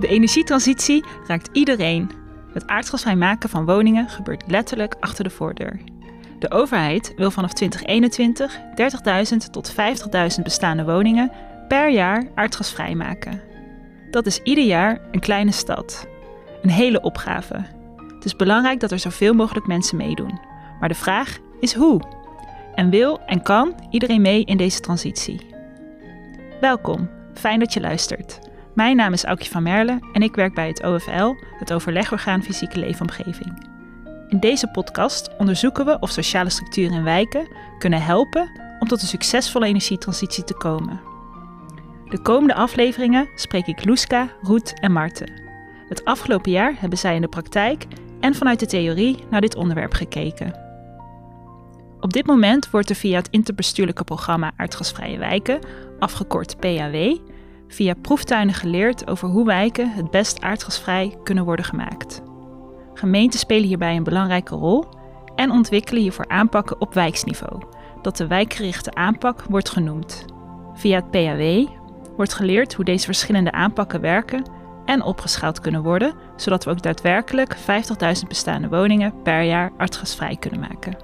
De energietransitie raakt iedereen. Het aardgasvrij maken van woningen gebeurt letterlijk achter de voordeur. De overheid wil vanaf 2021 30.000 tot 50.000 bestaande woningen per jaar aardgasvrij maken. Dat is ieder jaar een kleine stad. Een hele opgave. Het is belangrijk dat er zoveel mogelijk mensen meedoen. Maar de vraag is hoe? En wil en kan iedereen mee in deze transitie? Welkom, fijn dat je luistert. Mijn naam is Aukje van Merle en ik werk bij het OFL, het Overlegorgaan Fysieke Leefomgeving. In deze podcast onderzoeken we of sociale structuren in wijken kunnen helpen om tot een succesvolle energietransitie te komen. De komende afleveringen spreek ik Loeska, Roet en Marten. Het afgelopen jaar hebben zij in de praktijk en vanuit de theorie naar dit onderwerp gekeken. Op dit moment wordt er via het interbestuurlijke programma Aardgasvrije Wijken, afgekort PAW, via proeftuinen geleerd over hoe wijken het best aardgasvrij kunnen worden gemaakt. Gemeenten spelen hierbij een belangrijke rol en ontwikkelen hiervoor aanpakken op wijksniveau, dat de wijkgerichte aanpak wordt genoemd. Via het PAW wordt geleerd hoe deze verschillende aanpakken werken en opgeschaald kunnen worden, zodat we ook daadwerkelijk 50.000 bestaande woningen per jaar aardgasvrij kunnen maken.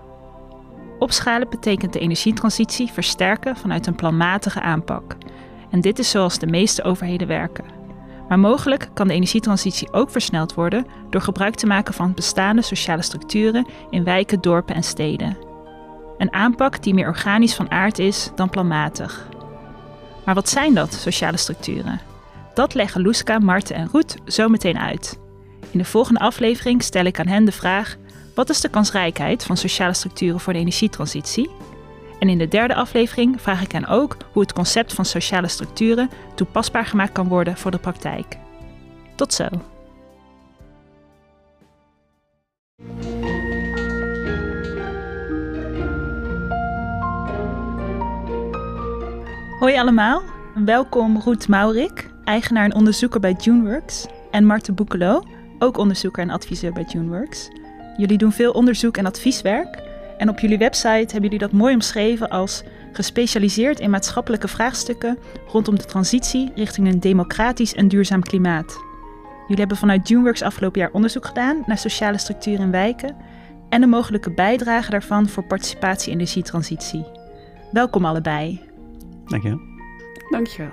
Opschalen betekent de energietransitie versterken vanuit een planmatige aanpak. En dit is zoals de meeste overheden werken. Maar mogelijk kan de energietransitie ook versneld worden door gebruik te maken van bestaande sociale structuren in wijken, dorpen en steden. Een aanpak die meer organisch van aard is dan planmatig. Maar wat zijn dat, sociale structuren? Dat leggen Loeska, Marten en Roet zo meteen uit. In de volgende aflevering stel ik aan hen de vraag: wat is de kansrijkheid van sociale structuren voor de energietransitie? En in de derde aflevering vraag ik hen ook hoe het concept van sociale structuren toepasbaar gemaakt kan worden voor de praktijk. Tot zo. Hoi allemaal, welkom Roet Maurik, eigenaar en onderzoeker bij JuneWorks, en Marten Boekelo, ook onderzoeker en adviseur bij JuneWorks. Jullie doen veel onderzoek en advieswerk en op jullie website hebben jullie dat mooi omschreven als gespecialiseerd in maatschappelijke vraagstukken rondom de transitie richting een democratisch en duurzaam klimaat. Jullie hebben vanuit JuneWorks afgelopen jaar onderzoek gedaan naar sociale structuren in wijken en de mogelijke bijdrage daarvan voor participatie in de energietransitie. Welkom allebei. Dankjewel. Dankjewel.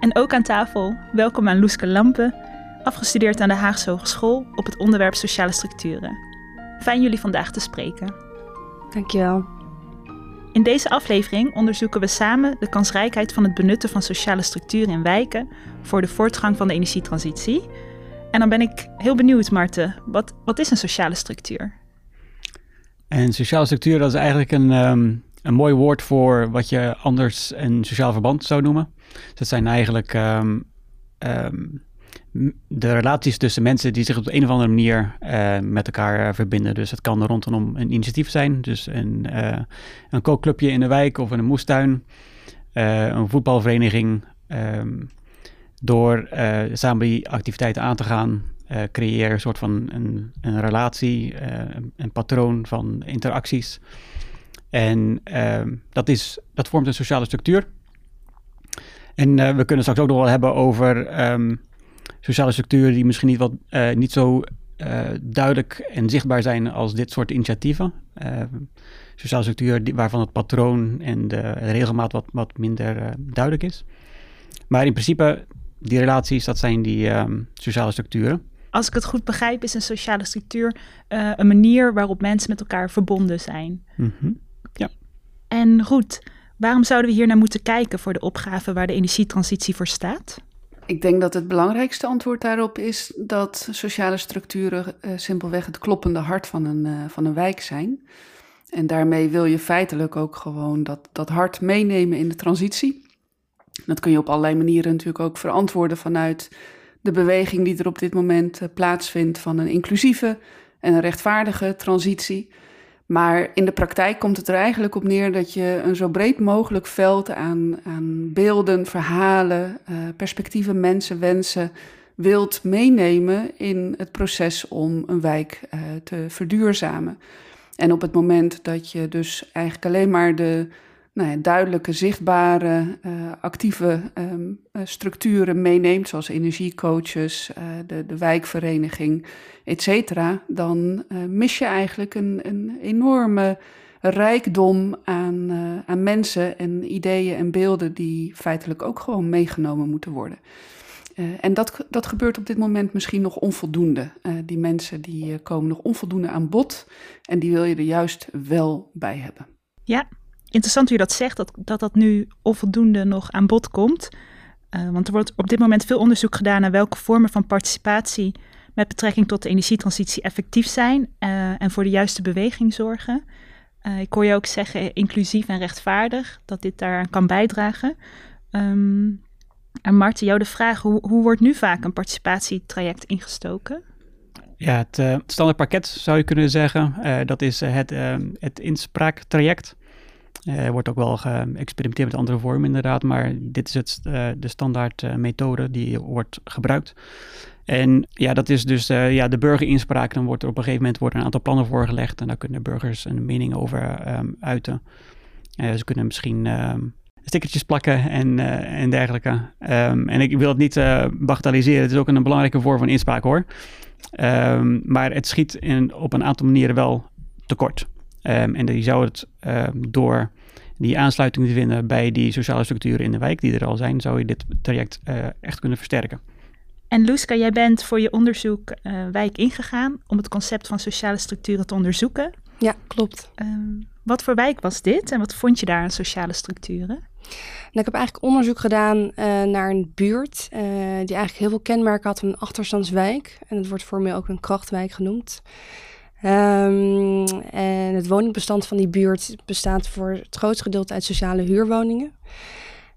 En ook aan tafel, welkom aan Loeske Lampen, afgestudeerd aan de Haagse Hogeschool op het onderwerp sociale structuren. Fijn jullie vandaag te spreken. Dankjewel. In deze aflevering onderzoeken we samen de kansrijkheid van het benutten van sociale structuren in wijken voor de voortgang van de energietransitie. En dan ben ik heel benieuwd, Marten, wat, wat is een sociale structuur? En sociale structuur, dat is eigenlijk een, ehm, een mooi woord voor wat je anders een sociaal verband zou noemen. Dus dat zijn eigenlijk ehm, ehm, de relaties tussen mensen die zich op een of andere manier uh, met elkaar uh, verbinden. Dus het kan rondom een initiatief zijn, dus een, uh, een kookclubje in de wijk of in een moestuin, een voetbalvereniging. Um, door samen die activiteiten aan te gaan, creëer een soort van een, een relatie, een, een, patroon van interacties. En ehm, dat, is, dat vormt een sociale structuur. En we kunnen straks ook nog wel hebben over um, sociale structuren die misschien niet, wat, uh, niet zo uh, duidelijk en zichtbaar zijn als dit soort initiatieven. Uh, sociale structuren die, waarvan het patroon en de regelmaat wat, wat minder duidelijk is. Maar in principe, die relaties, dat zijn die um, sociale structuren. Als ik het goed begrijp, is een sociale structuur een manier waarop mensen met elkaar verbonden zijn. Mm -hmm. Ja. En goed, waarom zouden we hier naar moeten kijken voor de opgave waar de energietransitie voor staat? Ik denk dat het belangrijkste antwoord daarop is dat sociale structuren uh, simpelweg het kloppende hart van een, uh, van een wijk zijn. En daarmee wil je feitelijk ook gewoon dat, dat hart meenemen in de transitie. Dat kun je op allerlei manieren natuurlijk ook verantwoorden vanuit de beweging die er op dit moment uh, plaatsvindt van een inclusieve en een rechtvaardige transitie. Maar in de praktijk komt het er eigenlijk op neer dat je een zo breed mogelijk veld aan, aan beelden, verhalen, uh, perspectieven, mensen, wensen wilt meenemen in het proces om een wijk uh, te verduurzamen. En op het moment dat je dus eigenlijk alleen maar de, nou ja, duidelijke, zichtbare, uh, actieve um, structuren meeneemt, zoals energiecoaches, uh, de, de wijkvereniging, et cetera, dan mis je eigenlijk een, een enorme rijkdom aan, aan mensen en ideeën en beelden die feitelijk ook gewoon meegenomen moeten worden. en dat, dat gebeurt op dit moment misschien nog onvoldoende. die mensen die komen nog onvoldoende aan bod en die wil je er juist wel bij hebben. Ja, interessant hoe je dat zegt, dat dat, dat nu onvoldoende nog aan bod komt. Uh, want er wordt op dit moment veel onderzoek gedaan naar welke vormen van participatie met betrekking tot de energietransitie effectief zijn uh, en voor de juiste beweging zorgen. Uh, ik hoor je ook zeggen inclusief en rechtvaardig, dat dit daaraan kan bijdragen. Um, en Marten, jou de vraag, hoe, hoe wordt nu vaak een participatietraject ingestoken? Ja, het, het standaard pakket zou je kunnen zeggen. dat is het, het inspraaktraject. Er uh, wordt ook wel geëxperimenteerd met andere vormen inderdaad, maar dit is het, uh, de standaard uh, methode die wordt gebruikt. En ja, dat is dus ja, de burgerinspraak. Dan wordt er op een gegeven moment worden een aantal plannen voorgelegd en daar kunnen burgers een mening over um, uiten. ze kunnen misschien um, stickertjes plakken en, en dergelijke. Um, en ik wil het niet bagatelliseren, het is ook een belangrijke vorm van inspraak hoor. maar het schiet in, op een aantal manieren wel tekort. Um, en die zou het um, door die aansluiting te vinden bij die sociale structuren in de wijk die er al zijn, zou je dit traject uh, echt kunnen versterken. En Loeska, jij bent voor je onderzoek uh, wijk ingegaan om het concept van sociale structuren te onderzoeken. Ja, klopt. Um, wat voor wijk was dit en wat vond je daar aan sociale structuren? Nou, ik heb eigenlijk onderzoek gedaan uh, naar een buurt uh, die eigenlijk heel veel kenmerken had van een achterstandswijk. En het wordt formeel ook een krachtwijk genoemd. Um, en het woningbestand van die buurt bestaat voor het grootste gedeelte uit sociale huurwoningen.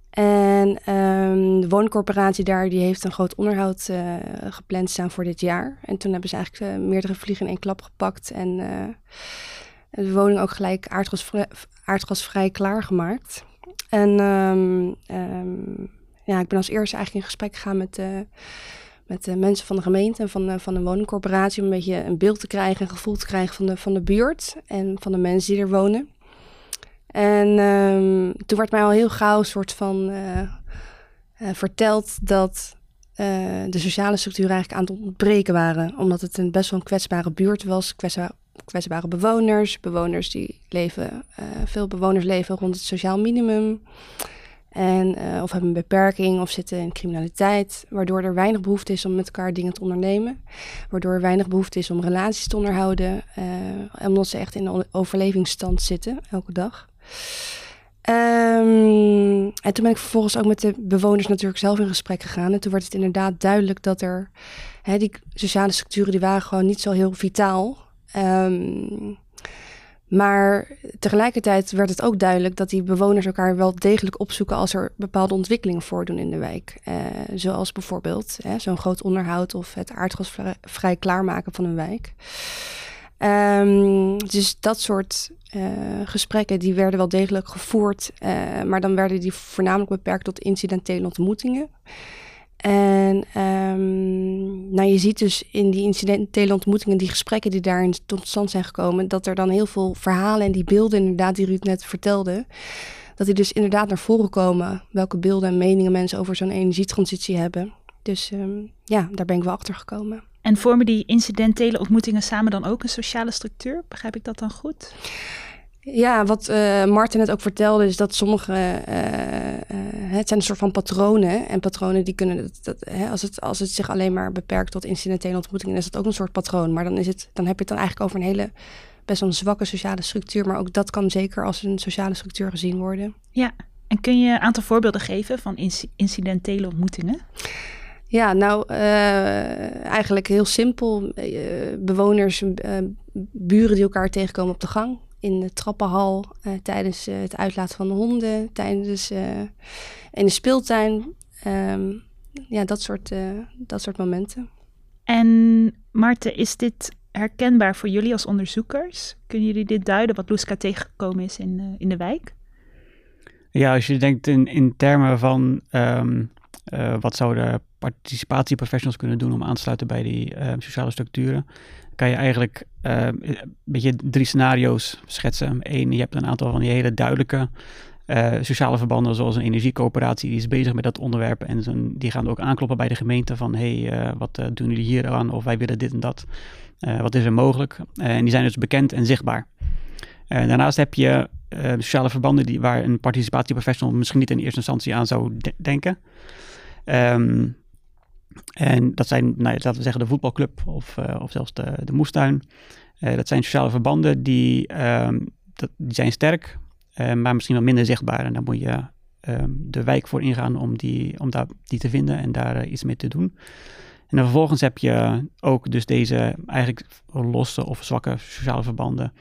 En um, de woningcorporatie daar die heeft een groot onderhoud uh, gepland staan voor dit jaar. En toen hebben ze eigenlijk uh, meerdere vliegen in één klap gepakt en uh, de woning ook gelijk aardgasvrij, aardgasvrij klaargemaakt. En um, ja, ik ben als eerste eigenlijk in gesprek gegaan met met de mensen van de gemeente en van, de, van de woningcorporatie om een beetje een beeld te krijgen, een gevoel te krijgen van de, van de buurt en van de mensen die er wonen. En um, toen werd mij al heel gauw een soort van uh, verteld dat de sociale structuren eigenlijk aan het ontbreken waren. Omdat het een best wel een kwetsbare buurt was, kwetsbare bewoners, bewoners die leven, veel bewoners leven rond het sociaal minimum. En, uh, of hebben een beperking of zitten in criminaliteit. Waardoor er weinig behoefte is om met elkaar dingen te ondernemen. Waardoor er weinig behoefte is om relaties te onderhouden. Uh, omdat ze echt in een overlevingsstand zitten elke dag. Um, en toen ben ik vervolgens ook met de bewoners natuurlijk zelf in gesprek gegaan. En toen werd het inderdaad duidelijk dat er... Hè, die sociale structuren die waren gewoon niet zo heel vitaal. Um, maar tegelijkertijd werd het ook duidelijk dat die bewoners elkaar wel degelijk opzoeken als er bepaalde ontwikkelingen voordoen in de wijk. Uh, zoals bijvoorbeeld zo'n groot onderhoud of het aardgasvrij klaarmaken van een wijk. Um, dus dat soort uh, gesprekken die werden wel degelijk gevoerd, uh, maar dan werden die voornamelijk beperkt tot incidentele ontmoetingen. En um, nou, je ziet dus in die incidentele ontmoetingen, die gesprekken die daarin tot stand zijn gekomen, dat er dan heel veel verhalen en die beelden, inderdaad, die Ruud net vertelde, dat die dus inderdaad naar voren komen. Welke beelden en meningen mensen over zo'n energietransitie hebben. Dus um, ja, daar ben ik wel achter gekomen. En vormen die incidentele ontmoetingen samen dan ook een sociale structuur? Begrijp ik dat dan goed? Ja, wat uh, Martin net ook vertelde, is dat sommige. Uh, uh, het zijn een soort van patronen. En patronen die kunnen. Dat, dat, hè, als, het, als het zich alleen maar beperkt tot incidentele ontmoetingen, is dat ook een soort patroon. Maar dan, is het, dan heb je het dan eigenlijk over een hele. best wel een zwakke sociale structuur. Maar ook dat kan zeker als een sociale structuur gezien worden. Ja, en kun je een aantal voorbeelden geven van incidentele ontmoetingen? Ja, nou, uh, eigenlijk heel simpel. Uh, bewoners, uh, buren die elkaar tegenkomen op de gang in de trappenhal, uh, tijdens uh, het uitlaten van de honden, tijdens uh, in de speeltuin. Um, ja, dat soort, dat soort momenten. En Marten, is dit herkenbaar voor jullie als onderzoekers? Kunnen jullie dit duiden, wat Loeska tegengekomen is in, in de wijk? Ja, als je denkt in, in termen van um, wat zouden participatieprofessionals kunnen doen om aan te sluiten bij die sociale structuren, kan je eigenlijk uh, een beetje drie scenario's schetsen. Eén, je hebt een aantal van die hele duidelijke eh, sociale verbanden zoals een energiecoöperatie, die is bezig met dat onderwerp. En die gaan ook aankloppen bij de gemeente van, hé, hey, eh, wat eh, doen jullie hier aan? Of wij willen dit en dat. Eh, wat is er mogelijk? Eh, en die zijn dus bekend en zichtbaar. Eh, daarnaast heb je eh, sociale verbanden die, waar een participatieprofessional misschien niet in eerste instantie aan zou de- denken. Ehm, en dat zijn, nou, laten we zeggen, de voetbalclub of, eh, of zelfs de, de moestuin. Eh, dat zijn sociale verbanden die, ehm, dat, die zijn sterk, eh, maar misschien wel minder zichtbaar. En daar moet je ehm, de wijk voor ingaan om die, om daar, die te vinden en daar iets mee te doen. En dan vervolgens heb je ook dus deze eigenlijk losse of zwakke sociale verbanden.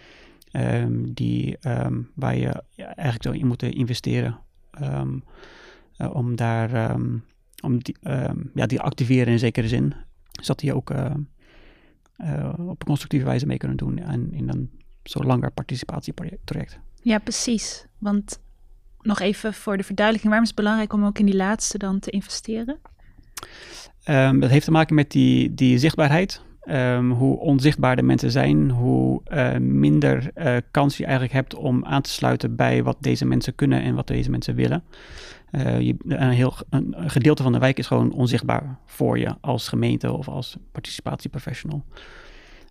die, waar je eigenlijk zou in moeten investeren. om daar om die, ehm, ja, die activeren in zekere zin. Zodat die ook eh, eh, op een constructieve wijze mee kunnen doen en in een zo langer participatietraject. Ja, precies. Want nog even voor de verduidelijking, waarom is het belangrijk om ook in die laatste dan te investeren? Ehm, dat heeft te maken met die, die zichtbaarheid. Ehm, hoe onzichtbaar mensen zijn, hoe eh, minder eh, kans je eigenlijk hebt om aan te sluiten bij wat deze mensen kunnen en wat deze mensen willen. Eh, je, een, heel, een gedeelte van de wijk is gewoon onzichtbaar voor je als gemeente of als participatieprofessional.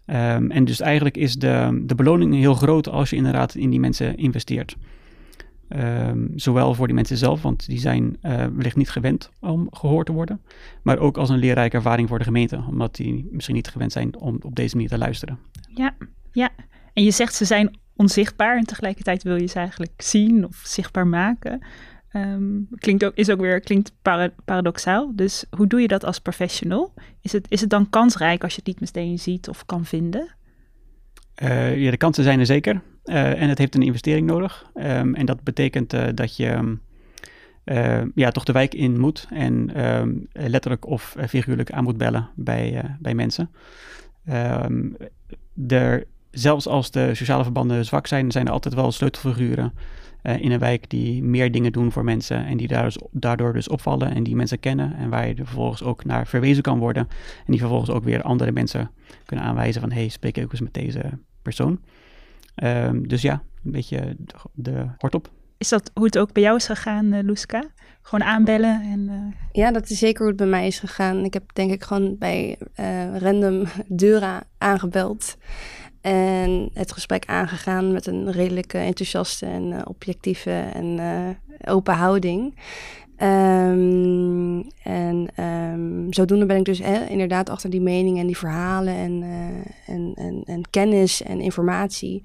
Ehm, en dus eigenlijk is de, de beloning heel groot als je inderdaad in die mensen investeert. Ehm, zowel voor die mensen zelf, want die zijn eh, wellicht niet gewend om gehoord te worden. Maar ook als een leerrijke ervaring voor de gemeente, omdat die misschien niet gewend zijn om op deze manier te luisteren. Ja, ja. En je zegt ze zijn onzichtbaar en tegelijkertijd wil je ze eigenlijk zien of zichtbaar maken. Ehm, klinkt ook, is ook weer klinkt para- paradoxaal. Dus hoe doe je dat als professional? Is het, is het dan kansrijk als je het niet meteen ziet of kan vinden? Eh, ja, de kansen zijn er zeker. Eh, en het heeft een investering nodig. Ehm, en dat betekent eh, dat je ehm, eh, ja, toch de wijk in moet en ehm, letterlijk of figuurlijk aan moet bellen bij, bij mensen. Er, zelfs als de sociale verbanden zwak zijn, zijn er altijd wel sleutelfiguren in een wijk die meer dingen doen voor mensen en die dus- daardoor dus opvallen en die mensen kennen en waar je er vervolgens ook naar verwezen kan worden en die vervolgens ook weer andere mensen kunnen aanwijzen van hey, spreek ook eens met deze persoon. Ehm, dus ja, een beetje de, de hort op. Is dat hoe het ook bij jou is gegaan, uh, Loeska? Gewoon aanbellen en... Uh... Ja, dat is zeker hoe het bij mij is gegaan. Ik heb denk ik gewoon bij uh, random deuren aangebeld. En het gesprek aangegaan met een redelijk enthousiaste en uh, objectieve en uh, open houding. Um, en um, zodoende ben ik dus inderdaad achter die meningen en die verhalen en, uh, en, en, en, kennis en informatie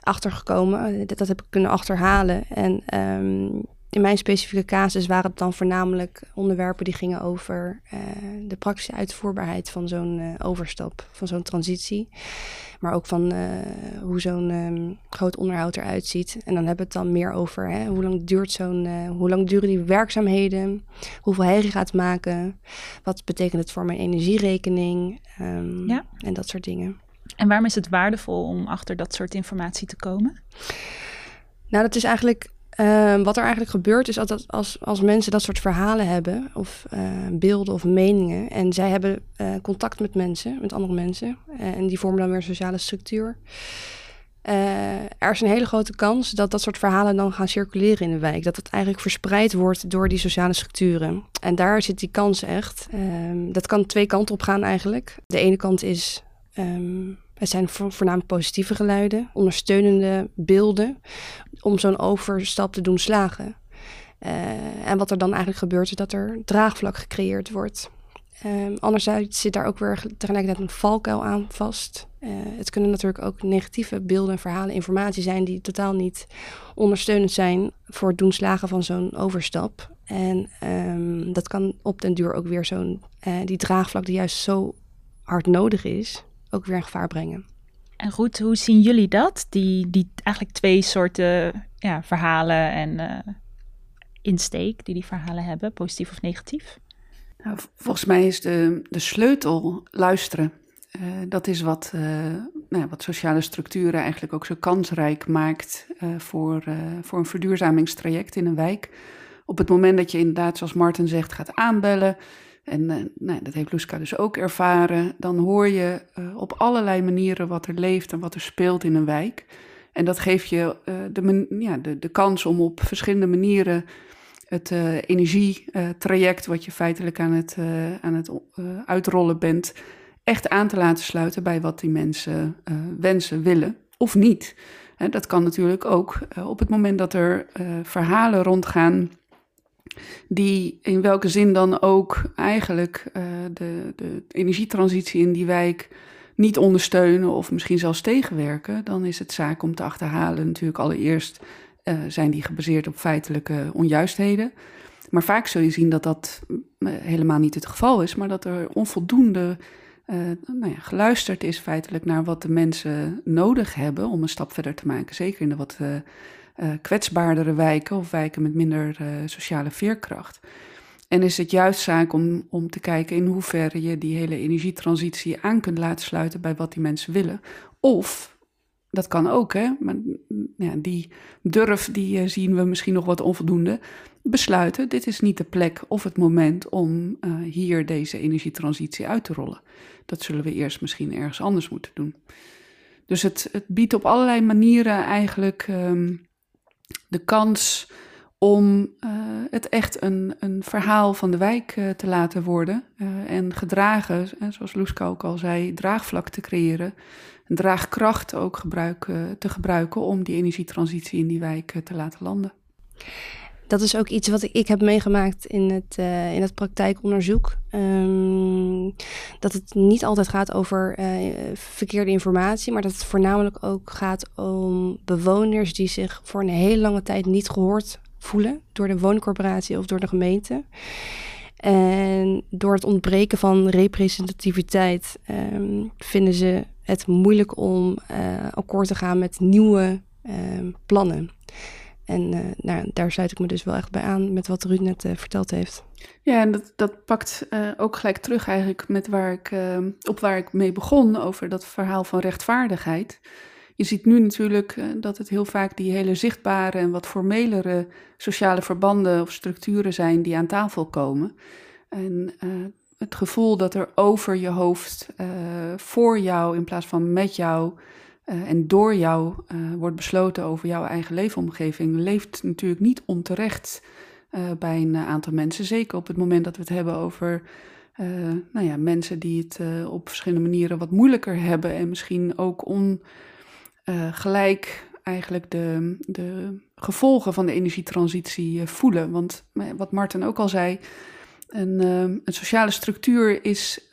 achtergekomen. Dat, dat heb ik kunnen achterhalen. En um, in mijn specifieke casus waren het dan voornamelijk onderwerpen die gingen over uh, de praktische uitvoerbaarheid van zo'n uh, overstap, van zo'n transitie. Maar ook van uh, hoe zo'n um, groot onderhoud eruit ziet. En dan hebben we het dan meer over hè, hoe lang duurt zo'n, hoe lang duren die werkzaamheden, hoeveel herrie gaat maken, wat betekent het voor mijn energierekening um, ja. en dat soort dingen. En waarom is het waardevol om achter dat soort informatie te komen? Nou, dat is eigenlijk uh, wat er eigenlijk gebeurt is dat als, als mensen dat soort verhalen hebben, of uh, beelden of meningen, en zij hebben uh, contact met mensen, met andere mensen, en die vormen dan weer een sociale structuur. er is een hele grote kans dat dat soort verhalen dan gaan circuleren in de wijk. Dat het eigenlijk verspreid wordt door die sociale structuren. En daar zit die kans echt. Um, dat kan twee kanten op gaan eigenlijk. De ene kant is um, het zijn voornamelijk positieve geluiden, ondersteunende beelden om zo'n overstap te doen slagen. Uh, en wat er dan eigenlijk gebeurt, is dat er draagvlak gecreëerd wordt. Um, anderzijds zit daar ook weer tegelijkertijd een valkuil aan vast. Uh, het kunnen natuurlijk ook negatieve beelden, verhalen, informatie zijn die totaal niet ondersteunend zijn voor het doen slagen van zo'n overstap. En um, dat kan op den duur ook weer zo'n, uh, die draagvlak die juist zo hard nodig is, ook weer in gevaar brengen. En goed, hoe zien jullie dat? Die, die eigenlijk twee soorten ja, verhalen en uh, insteek die die verhalen hebben, positief of negatief? Nou, volgens mij is de, de sleutel luisteren. Uh, dat is wat, uh, nou, wat sociale structuren eigenlijk ook zo kansrijk maakt voor, voor een verduurzamingstraject in een wijk. Op het moment dat je inderdaad, zoals Martin zegt, gaat aanbellen, en uh, nou, dat heeft Luska dus ook ervaren. Dan hoor je uh, op allerlei manieren wat er leeft en wat er speelt in een wijk. En dat geeft je de, ja, de, de kans om op verschillende manieren het energietraject, wat je feitelijk aan het, aan het uitrollen bent, echt aan te laten sluiten bij wat die mensen wensen, willen of niet. dat kan natuurlijk ook op het moment dat er verhalen rondgaan die in welke zin dan ook eigenlijk uh, de, de energietransitie in die wijk niet ondersteunen of misschien zelfs tegenwerken, dan is het zaak om te achterhalen. Natuurlijk allereerst uh, zijn die gebaseerd op feitelijke onjuistheden. Maar vaak zul je zien dat dat uh, helemaal niet het geval is, maar dat er onvoldoende nou ja, geluisterd is feitelijk naar wat de mensen nodig hebben om een stap verder te maken. Zeker in de wat uh, kwetsbaardere wijken of wijken met minder uh, sociale veerkracht. En is het juist zaak om, om te kijken in hoeverre je die hele energietransitie aan kunt laten sluiten bij wat die mensen willen. Of, dat kan ook, hè, maar ja, die durf die uh, zien we misschien nog wat onvoldoende. Besluiten, dit is niet de plek of het moment om hier deze energietransitie uit te rollen. Dat zullen we eerst misschien ergens anders moeten doen. Dus het, het biedt op allerlei manieren eigenlijk um, de kans om uh, het echt een, een verhaal van de wijk uh, te laten worden. Uh, en gedragen, zoals Loeska ook al zei, draagvlak te creëren. Draagkracht ook gebruiken, te gebruiken om die energietransitie in die wijk te laten landen dat is ook iets wat ik, heb meegemaakt in het, uh, in het praktijkonderzoek. Um, dat het niet altijd gaat over uh, verkeerde informatie, maar dat het voornamelijk ook gaat om bewoners die zich voor een hele lange tijd niet gehoord voelen door de wooncorporatie of door de gemeente. En door het ontbreken van representativiteit um, vinden ze het moeilijk om uh, akkoord te gaan met nieuwe um, plannen. En uh, nou, daar sluit ik me dus wel echt bij aan met wat Ruud net uh, verteld heeft. Ja, en dat, dat pakt uh, ook gelijk terug eigenlijk met waar ik, op waar ik mee begon over dat verhaal van rechtvaardigheid. Je ziet nu natuurlijk dat het heel vaak die hele zichtbare en wat formelere sociale verbanden of structuren zijn die aan tafel komen. En het gevoel dat er over je hoofd, voor jou in plaats van met jou, uh, en door jou uh, wordt besloten over jouw eigen leefomgeving, leeft natuurlijk niet onterecht uh, bij een aantal mensen. Zeker op het moment dat we het hebben over nou ja, mensen die het op verschillende manieren wat moeilijker hebben en misschien ook ongelijk eigenlijk de, de gevolgen van de energietransitie voelen. Want wat Martin ook al zei. Een, een sociale structuur is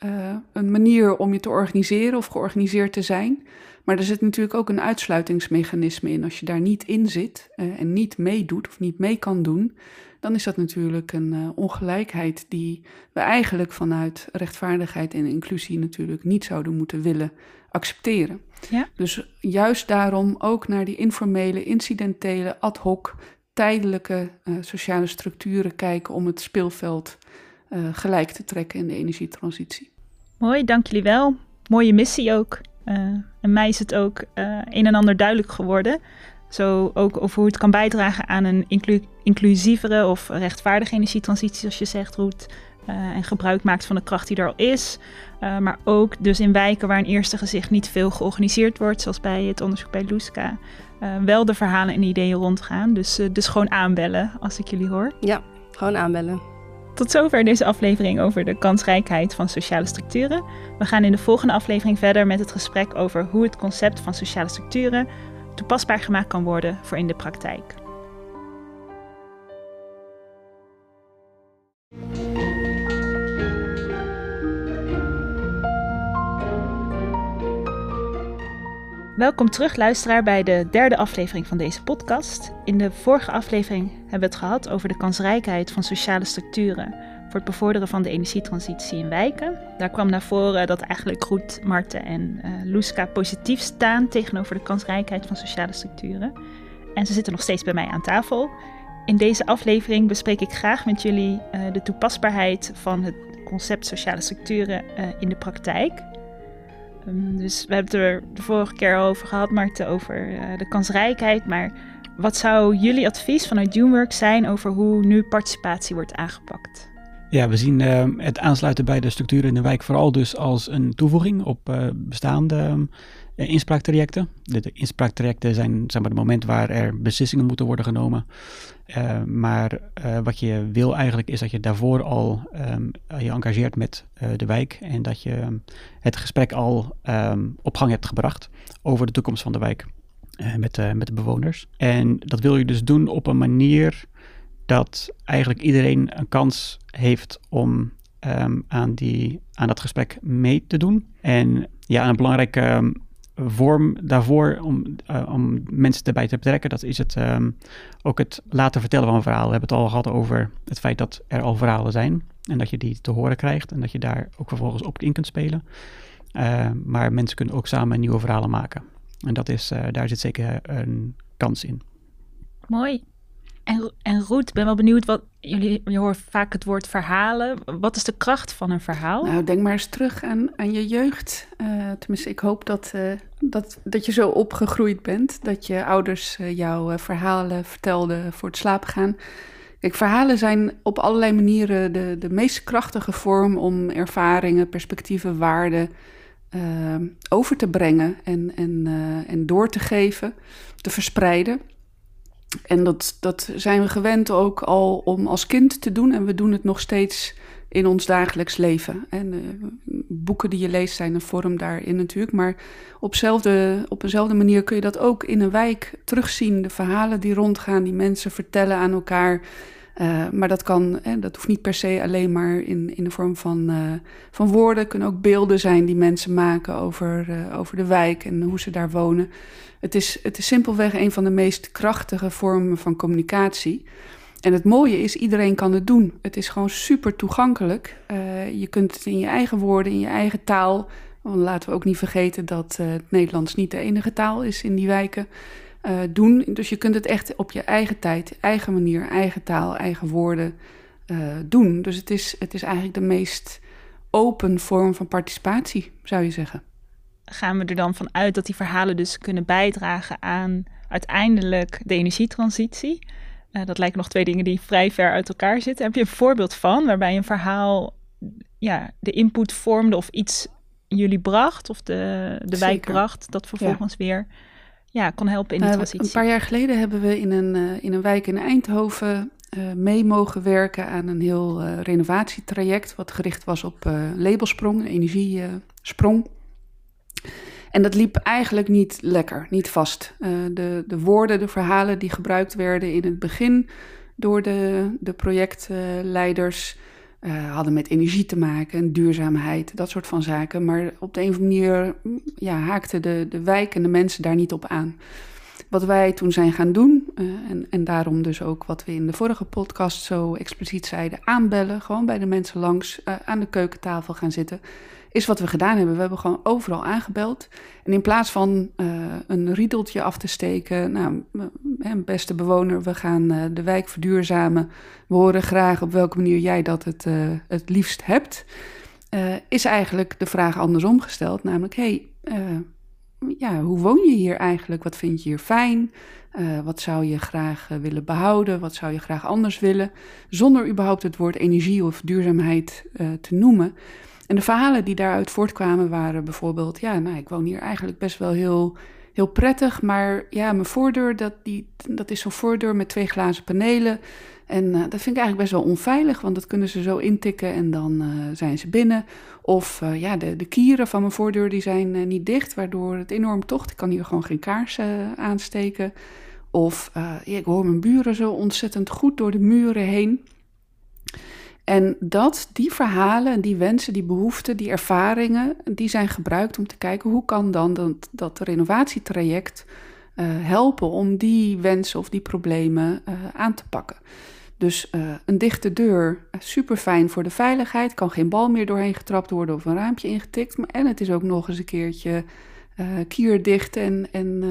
een manier om je te organiseren of georganiseerd te zijn. Maar er zit natuurlijk ook een uitsluitingsmechanisme in. Als je daar niet in zit uh, en niet meedoet of niet mee kan doen, dan is dat natuurlijk een uh, ongelijkheid die we eigenlijk vanuit rechtvaardigheid en inclusie natuurlijk niet zouden moeten willen accepteren. Ja. Dus juist daarom ook naar die informele, incidentele, ad hoc, tijdelijke uh, sociale structuren kijken om het speelveld gelijk te trekken in de energietransitie. Mooi, dank jullie wel. Mooie missie ook. Uh, en mij is het ook uh, een en ander duidelijk geworden. Zo ook over hoe het kan bijdragen aan een inclu inclusievere of rechtvaardige energietransitie, zoals je zegt, Roet. Uh, en gebruik maakt van de kracht die er al is. maar ook dus in wijken waar in eerste gezicht niet veel georganiseerd wordt, zoals bij het onderzoek bij Luska. wel de verhalen en ideeën rondgaan. Dus, dus gewoon aanbellen als ik jullie hoor. Ja, gewoon aanbellen. Tot zover deze aflevering over de kansrijkheid van sociale structuren. We gaan in de volgende aflevering verder met het gesprek over hoe het concept van sociale structuren toepasbaar gemaakt kan worden voor in de praktijk. Welkom terug, luisteraar, bij de derde aflevering van deze podcast. In de vorige aflevering hebben we het gehad over de kansrijkheid van sociale structuren voor het bevorderen van de energietransitie in wijken. Daar kwam naar voren dat eigenlijk Roet, Marten en uh, Luska positief staan tegenover de kansrijkheid van sociale structuren. En ze zitten nog steeds bij mij aan tafel. In deze aflevering bespreek ik graag met jullie uh, de toepasbaarheid van het concept sociale structuren uh, in de praktijk. Um, dus we hebben het er de vorige keer al over gehad, Marten, over de kansrijkheid. Maar wat zou jullie advies vanuit Doomwork zijn over hoe nu participatie wordt aangepakt? Ja, we zien uh, het aansluiten bij de structuren in de wijk vooral dus als een toevoeging op uh, bestaande uh, inspraaktrajecten. De, inspraaktrajecten zijn zeg maar, het moment waar er beslissingen moeten worden genomen. maar wat je wil eigenlijk is dat je daarvoor al um, je engageert met de wijk en dat je um, het gesprek al op gang hebt gebracht over de toekomst van de wijk met, met de bewoners. En dat wil je dus doen op een manier dat eigenlijk iedereen een kans heeft om um, aan, die, aan dat gesprek mee te doen. En ja, een belangrijke um, vorm daarvoor om, uh, om mensen erbij te betrekken, dat is het um, ook het laten vertellen van verhaal. We hebben het al gehad over het feit dat er al verhalen zijn en dat je die te horen krijgt en dat je daar ook vervolgens op in kunt spelen. Maar mensen kunnen ook samen nieuwe verhalen maken. En dat is, uh, daar zit zeker een kans in. Mooi. En, en Roet, ben wel benieuwd wat jullie, je hoort vaak het woord verhalen. Wat is de kracht van een verhaal? Nou, denk maar eens terug aan, aan je jeugd. Uh, tenminste, ik hoop dat, uh, dat, dat je zo opgegroeid bent. Dat je ouders uh, jouw verhalen vertelden voor het slapen gaan. Kijk, verhalen zijn op allerlei manieren de, de meest krachtige vorm om ervaringen, perspectieven, waarden over te brengen en, en, en door te geven, te verspreiden. En dat, dat zijn we gewend ook al om als kind te doen. En we doen het nog steeds in ons dagelijks leven. En uh, boeken die je leest zijn een vorm daarin natuurlijk. Maar op, zelfde, op eenzelfde manier kun je dat ook in een wijk terugzien. De verhalen die rondgaan, die mensen vertellen aan elkaar. Uh, maar dat kan, hè, dat hoeft niet per se alleen maar in, in de vorm van, uh, van woorden. Het kunnen ook beelden zijn die mensen maken over, over de wijk en hoe ze daar wonen. Het is, het is simpelweg een van de meest krachtige vormen van communicatie. En het mooie is, iedereen kan het doen. Het is gewoon super toegankelijk. Je kunt het in je eigen woorden, in je eigen taal. Want laten we ook niet vergeten dat het Nederlands niet de enige taal is in die wijken. Uh, doen. Dus je kunt het echt op je eigen tijd, eigen manier, eigen taal, eigen woorden doen. Dus het is, het is eigenlijk de meest open vorm van participatie, zou je zeggen gaan we er dan vanuit dat die verhalen dus kunnen bijdragen aan uiteindelijk de energietransitie. Uh, dat lijken nog twee dingen die vrij ver uit elkaar zitten. Heb je een voorbeeld van waarbij een verhaal ja, de input vormde of iets jullie bracht of de, de wijk bracht, dat vervolgens ja. weer ja, kon helpen in de uh, transitie? Een paar jaar geleden hebben we in een, uh, in een wijk in Eindhoven mee mogen werken aan een heel renovatietraject, wat gericht was op labelsprong, energiesprong. En dat liep eigenlijk niet lekker, niet vast. Uh, de, de woorden, de verhalen die gebruikt werden in het begin door de, de projectleiders uh, hadden met energie te maken, duurzaamheid, dat soort van zaken. Maar op de een of andere manier ja, haakten de, de wijk en de mensen daar niet op aan. Wat wij toen zijn gaan doen, uh, en, en daarom dus ook wat we in de vorige podcast zo expliciet zeiden, aanbellen, gewoon bij de mensen langs aan de keukentafel gaan zitten is wat we gedaan hebben. We hebben gewoon overal aangebeld. En in plaats van uh, een riedeltje af te steken, nou, beste bewoner, we gaan uh, de wijk verduurzamen. We horen graag op welke manier jij dat het, uh, het liefst hebt. is eigenlijk de vraag andersom gesteld, namelijk, hey, ja, hoe woon je hier eigenlijk? Wat vind je hier fijn? wat zou je graag willen behouden? Wat zou je graag anders willen? Zonder überhaupt het woord energie of duurzaamheid te noemen. En de verhalen die daaruit voortkwamen waren bijvoorbeeld, ja, nou, ik woon hier eigenlijk best wel heel, heel prettig, maar ja, mijn voordeur, dat, die, dat is zo'n voordeur met twee glazen panelen. En uh, dat vind ik eigenlijk best wel onveilig, want dat kunnen ze zo intikken en dan uh, zijn ze binnen. Of uh, ja, de, de kieren van mijn voordeur die zijn niet dicht, waardoor het enorm tocht. Ik kan hier gewoon geen kaars aansteken. Of ik hoor mijn buren zo ontzettend goed door de muren heen. En dat, die verhalen, die wensen, die behoeften, die ervaringen, die zijn gebruikt om te kijken hoe kan dan dat, dat renovatietraject uh, helpen om die wensen of die problemen uh, aan te pakken. Dus uh, een dichte deur, super fijn voor de veiligheid, kan geen bal meer doorheen getrapt worden of een raampje ingetikt. Maar, en het is ook nog eens een keertje kierdicht en, en,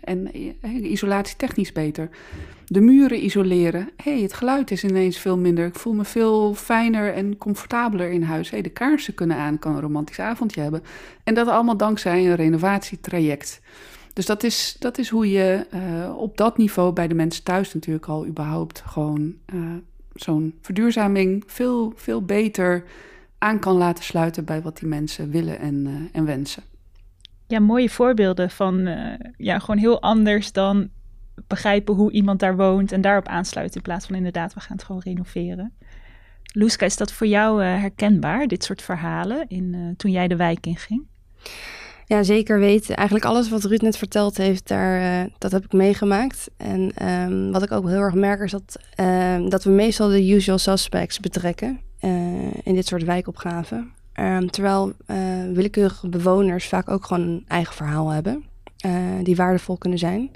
en isolatietechnisch beter de muren isoleren. Hey, het geluid is ineens veel minder. Ik voel me veel fijner en comfortabeler in huis. Hey, de kaarsen kunnen aan, ik kan een romantisch avondje hebben. En dat allemaal dankzij een renovatietraject. Dus dat is, dat is hoe je uh, op dat niveau bij de mensen thuis natuurlijk al überhaupt gewoon uh, zo'n verduurzaming veel, veel beter aan kan laten sluiten bij wat die mensen willen en, uh, en wensen. Ja, mooie voorbeelden van uh, ja, gewoon heel anders dan begrijpen hoe iemand daar woont en daarop aansluiten in plaats van inderdaad, we gaan het gewoon renoveren. Loeska, is dat voor jou uh, herkenbaar, dit soort verhalen, in, toen jij de wijk inging? Ja, zeker weten. Eigenlijk alles wat Ruud net verteld heeft, daar, dat heb ik meegemaakt. En um, wat ik ook heel erg merk is dat, uh, dat we meestal de usual suspects betrekken in dit soort wijkopgaven. Um, terwijl willekeurige bewoners vaak ook gewoon een eigen verhaal hebben, die waardevol kunnen zijn.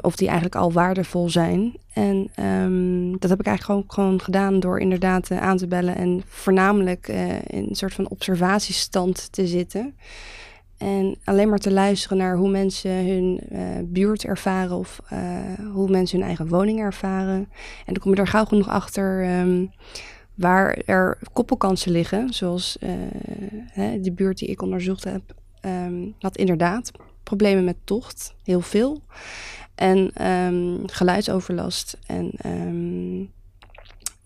of die eigenlijk al waardevol zijn. En um, dat heb ik eigenlijk gewoon, gewoon gedaan door inderdaad aan te bellen en voornamelijk in een soort van observatiestand te zitten. En alleen maar te luisteren naar hoe mensen hun uh, buurt ervaren of uh, hoe mensen hun eigen woning ervaren. En dan kom je er gauw genoeg achter um, waar er koppelkansen liggen. Zoals uh, de buurt die ik onderzocht heb, um, had inderdaad problemen met tocht, heel veel. En um, geluidsoverlast en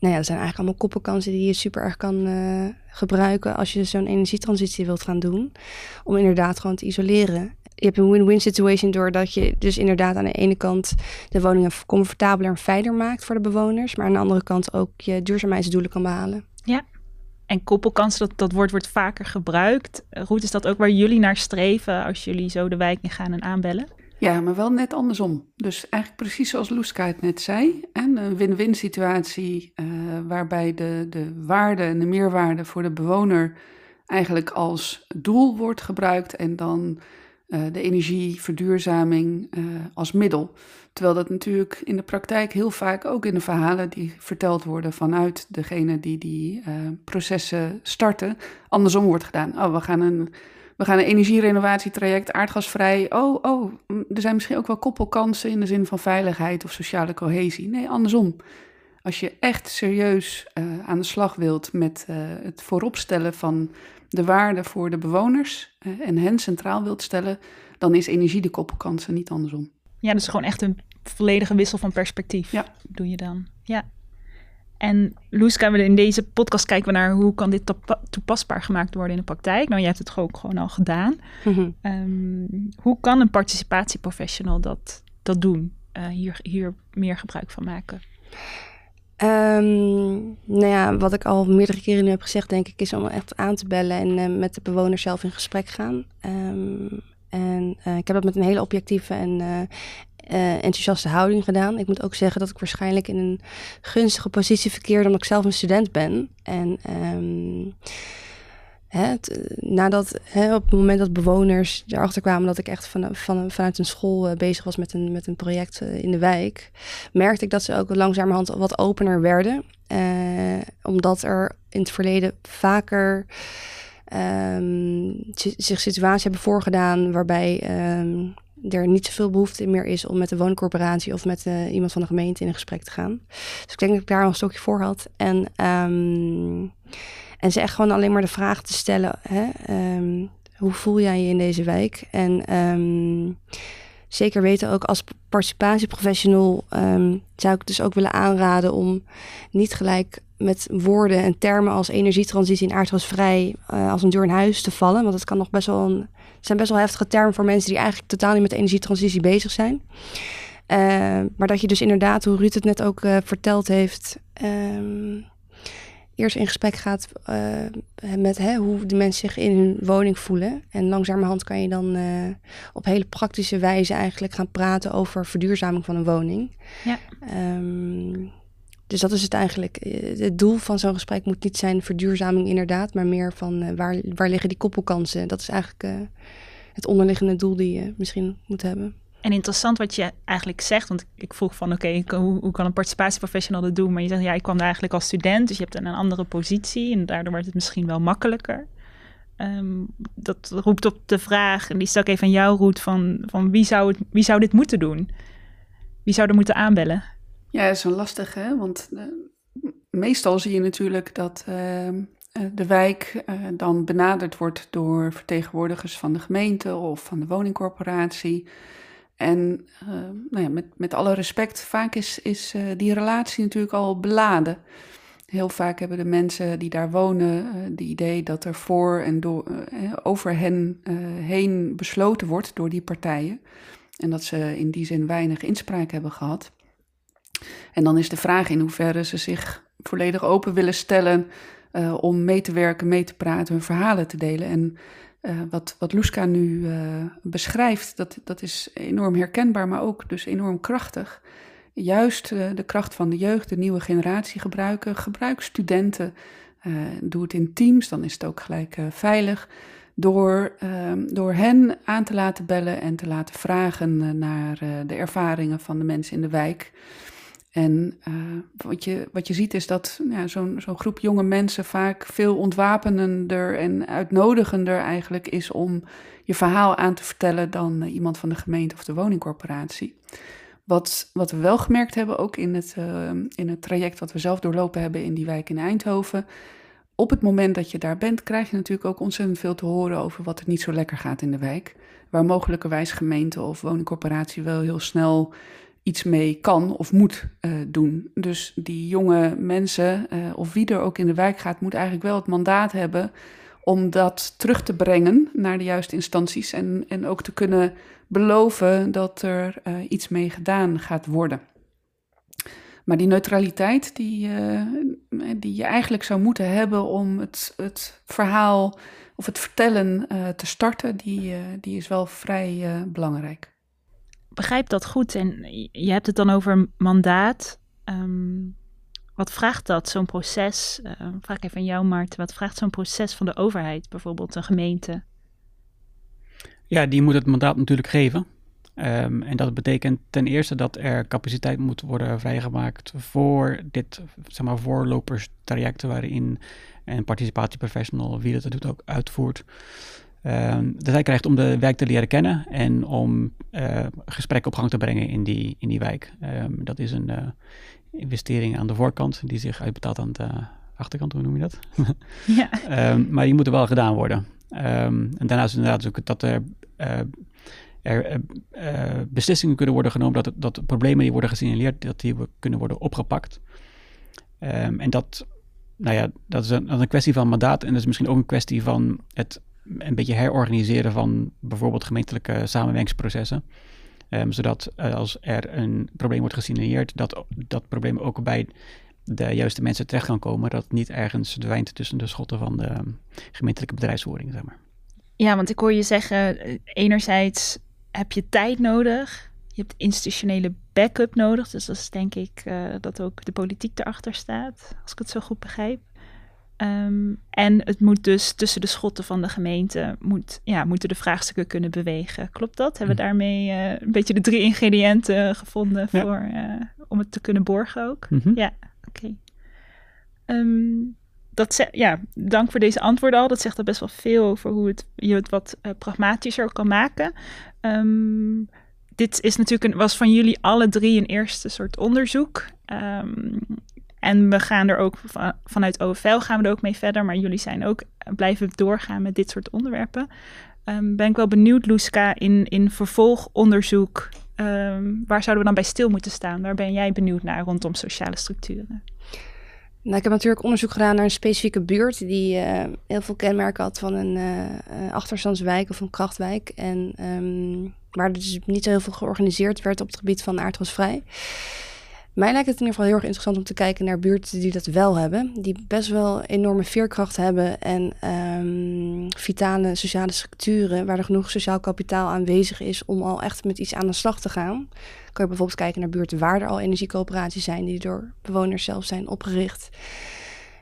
nou ja, dat zijn eigenlijk allemaal koppelkansen die je super erg kan uh, gebruiken als je zo'n energietransitie wilt gaan doen. Om inderdaad gewoon te isoleren. Je hebt een win-win situation doordat je dus inderdaad aan de ene kant de woningen comfortabeler en veiliger maakt voor de bewoners. Maar aan de andere kant ook je duurzaamheidsdoelen kan behalen. Ja, en koppelkansen, dat, dat woord wordt vaker gebruikt. Roet, is dat ook waar jullie naar streven als jullie zo de wijk in gaan en aanbellen? Ja, maar wel net andersom. Dus eigenlijk precies zoals Loeska het net zei. En een win-win situatie uh, waarbij de, de waarde en de meerwaarde voor de bewoner eigenlijk als doel wordt gebruikt en dan uh, de energieverduurzaming uh, als middel. Terwijl dat natuurlijk in de praktijk heel vaak ook in de verhalen die verteld worden vanuit degene die die processen starten, andersom wordt gedaan. Oh, we gaan een we gaan een energierenovatietraject, aardgasvrij. Oh, oh, er zijn misschien ook wel koppelkansen in de zin van veiligheid of sociale cohesie. Nee, andersom. Als je echt serieus aan de slag wilt met het vooropstellen van de waarde voor de bewoners uh, en hen centraal wilt stellen, dan is energie de koppelkansen, niet andersom. Ja, dus gewoon echt een volledige wissel van perspectief. Ja. Doe je dan. Ja. En Loeska, in deze podcast kijken we naar hoe kan dit toepasbaar gemaakt worden in de praktijk. Nou, jij hebt het ook gewoon al gedaan. Mm-hmm. Um, hoe kan een participatieprofessional dat, dat doen? Uh, hier, hier meer gebruik van maken? Um, nou ja, wat ik al meerdere keren nu heb gezegd, denk ik, is om echt aan te bellen en uh, met de bewoners zelf in gesprek gaan. Um, en uh, ik heb dat met een hele objectieve en uh, enthousiaste houding gedaan. Ik moet ook zeggen dat ik waarschijnlijk in een gunstige positie verkeerde omdat ik zelf een student ben. En um, hè, nadat, hè, op het moment dat bewoners erachter kwamen dat ik echt van, van, vanuit een school uh, bezig was met een, met een project uh, in de wijk, merkte ik dat ze ook langzamerhand wat opener werden. omdat er in het verleden vaker um, zich situaties hebben voorgedaan waarbij um, er niet zoveel behoefte meer is om met de wooncorporatie of met iemand van de gemeente in een gesprek te gaan. Dus ik denk dat ik daar al een stokje voor had. En, um, en ze echt gewoon alleen maar de vraag te stellen: hè, um, hoe voel jij je in deze wijk? En um, zeker weten ook als participatieprofessional zou ik dus ook willen aanraden om niet gelijk met woorden en termen als energietransitie en aardgasvrij uh, als een deur in huis te vallen. Want het kan nog best wel een zijn best wel heftige termen voor mensen die eigenlijk totaal niet met de energietransitie bezig zijn. Maar dat je dus inderdaad, hoe Ruud het net ook uh, verteld heeft, eerst in gesprek gaat uh, met hè, hoe de mensen zich in hun woning voelen. En langzamerhand kan je dan op hele praktische wijze eigenlijk gaan praten over verduurzaming van een woning. Ja. Um, dus dat is het eigenlijk. Het doel van zo'n gesprek moet niet zijn verduurzaming inderdaad, maar meer van uh, waar, waar liggen die koppelkansen. Dat is eigenlijk het onderliggende doel die je misschien moet hebben. En interessant wat je eigenlijk zegt, want ik vroeg van oké, hoe, kan een participatieprofessional dat doen? Maar je zegt ja, ik kwam daar eigenlijk als student, dus je hebt een andere positie en daardoor wordt het misschien wel makkelijker. Um, dat roept op de vraag, en die stel ik even aan jou, Roet, van, van wie, zou het, wie zou dit moeten doen? Wie zou er moeten aanbellen? Ja, dat is een lastig, hè? Want uh, meestal zie je natuurlijk dat uh, de wijk uh, dan benaderd wordt door vertegenwoordigers van de gemeente of van de woningcorporatie. En uh, nou ja, met, met alle respect, vaak is, is uh, die relatie natuurlijk al beladen. Heel vaak hebben de mensen die daar wonen uh, de idee dat er voor en door, over hen heen besloten wordt door die partijen. En dat ze in die zin weinig inspraak hebben gehad. En dan is de vraag in hoeverre ze zich volledig open willen stellen om mee te werken, mee te praten, hun verhalen te delen. En uh, wat, wat Luska nu uh, beschrijft, dat, dat is enorm herkenbaar, maar ook dus enorm krachtig. Juist uh, de kracht van de jeugd, de nieuwe generatie gebruiken. Gebruik studenten, doe het in teams, dan is het ook gelijk veilig. Door, ehm, door hen aan te laten bellen en te laten vragen naar de ervaringen van de mensen in de wijk. En uh, wat, je, wat je ziet is dat zo'n zo'n groep jonge mensen vaak veel ontwapenender en uitnodigender eigenlijk is om je verhaal aan te vertellen dan uh, iemand van de gemeente of de woningcorporatie. Wat, wat we wel gemerkt hebben, ook in het, uh, in het traject wat we zelf doorlopen hebben in die wijk in Eindhoven. Op het moment dat je daar bent, krijg je natuurlijk ook ontzettend veel te horen over wat er niet zo lekker gaat in de wijk. Waar mogelijkerwijs gemeente of woningcorporatie wel heel snel iets mee kan of moet uh, doen. Dus die jonge mensen, uh, of wie er ook in de wijk gaat, moet eigenlijk wel het mandaat hebben om dat terug te brengen naar de juiste instanties en, en ook te kunnen beloven dat er uh, iets mee gedaan gaat worden. Maar die neutraliteit die, die je eigenlijk zou moeten hebben om het, het verhaal of het vertellen te starten, die, die is wel vrij belangrijk begrijp dat goed. En je hebt het dan over mandaat. Um, wat vraagt dat, zo'n proces? Uh, vraag even aan jou, Maarten. Wat vraagt zo'n proces van de overheid, bijvoorbeeld een gemeente? Ja, die moet het mandaat natuurlijk geven. Um, en dat betekent ten eerste dat er capaciteit moet worden vrijgemaakt voor dit, zeg maar, voorloperstraject waarin een participatieprofessional, wie dat doet, ook uitvoert. Um, dat hij krijgt om de wijk te leren kennen en om uh, gesprekken op gang te brengen in die, in die wijk. Um, dat is een uh, investering aan de voorkant die zich uitbetaalt aan de achterkant, hoe noem je dat? ja. um, maar die moeten wel gedaan worden. en daarnaast inderdaad ook dat er, uh, er beslissingen kunnen worden genomen, dat, dat problemen die worden gesignaleerd, dat die kunnen worden opgepakt. en dat, nou ja, dat is een, een kwestie van mandaat en dat is misschien ook een kwestie van het een beetje herorganiseren van bijvoorbeeld gemeentelijke samenwerkingsprocessen. Um, zodat uh, als er een probleem wordt gesignaleerd, dat dat probleem ook bij de juiste mensen terecht kan komen. Dat het niet ergens verdwijnt tussen de schotten van de gemeentelijke bedrijfsvoering, zeg maar. Ja, want ik hoor je zeggen, eh, enerzijds heb je tijd nodig. Je hebt institutionele backup nodig. Dus dat is denk ik uh, dat ook de politiek erachter staat, als ik het zo goed begrijp. Um, en het moet dus tussen de schotten van de gemeente, moet, ja, moeten de vraagstukken kunnen bewegen. Klopt dat? Hebben we hm. daarmee uh, een beetje de drie ingrediënten gevonden ja. voor, uh, om het te kunnen borgen ook? Mm -hmm. Ja, oké. Okay. Um, dat ja, dank voor deze antwoorden al. Dat zegt al best wel veel over hoe het, je het wat uh, pragmatischer kan maken. Um, dit is natuurlijk een, was van jullie alle drie een eerste soort onderzoek. Um, en we gaan er ook van, vanuit OFL gaan we er ook mee verder, maar jullie zijn ook blijven doorgaan met dit soort onderwerpen. Um, ben ik wel benieuwd, Loeska, in, in vervolgonderzoek, um, waar zouden we dan bij stil moeten staan? Waar ben jij benieuwd naar rondom sociale structuren? Nou, ik heb natuurlijk onderzoek gedaan naar een specifieke buurt die uh, heel veel kenmerken had van een uh, achterstandswijk of een krachtwijk. En um, waar dus niet zo heel veel georganiseerd werd op het gebied van aardgasvrij. Mij lijkt het in ieder geval heel erg interessant om te kijken naar buurten die dat wel hebben. Die best wel enorme veerkracht hebben en um, vitale sociale structuren waar er genoeg sociaal kapitaal aanwezig is om al echt met iets aan de slag te gaan. Kan je bijvoorbeeld kijken naar buurten waar er al energiecoöperaties zijn die door bewoners zelf zijn opgericht.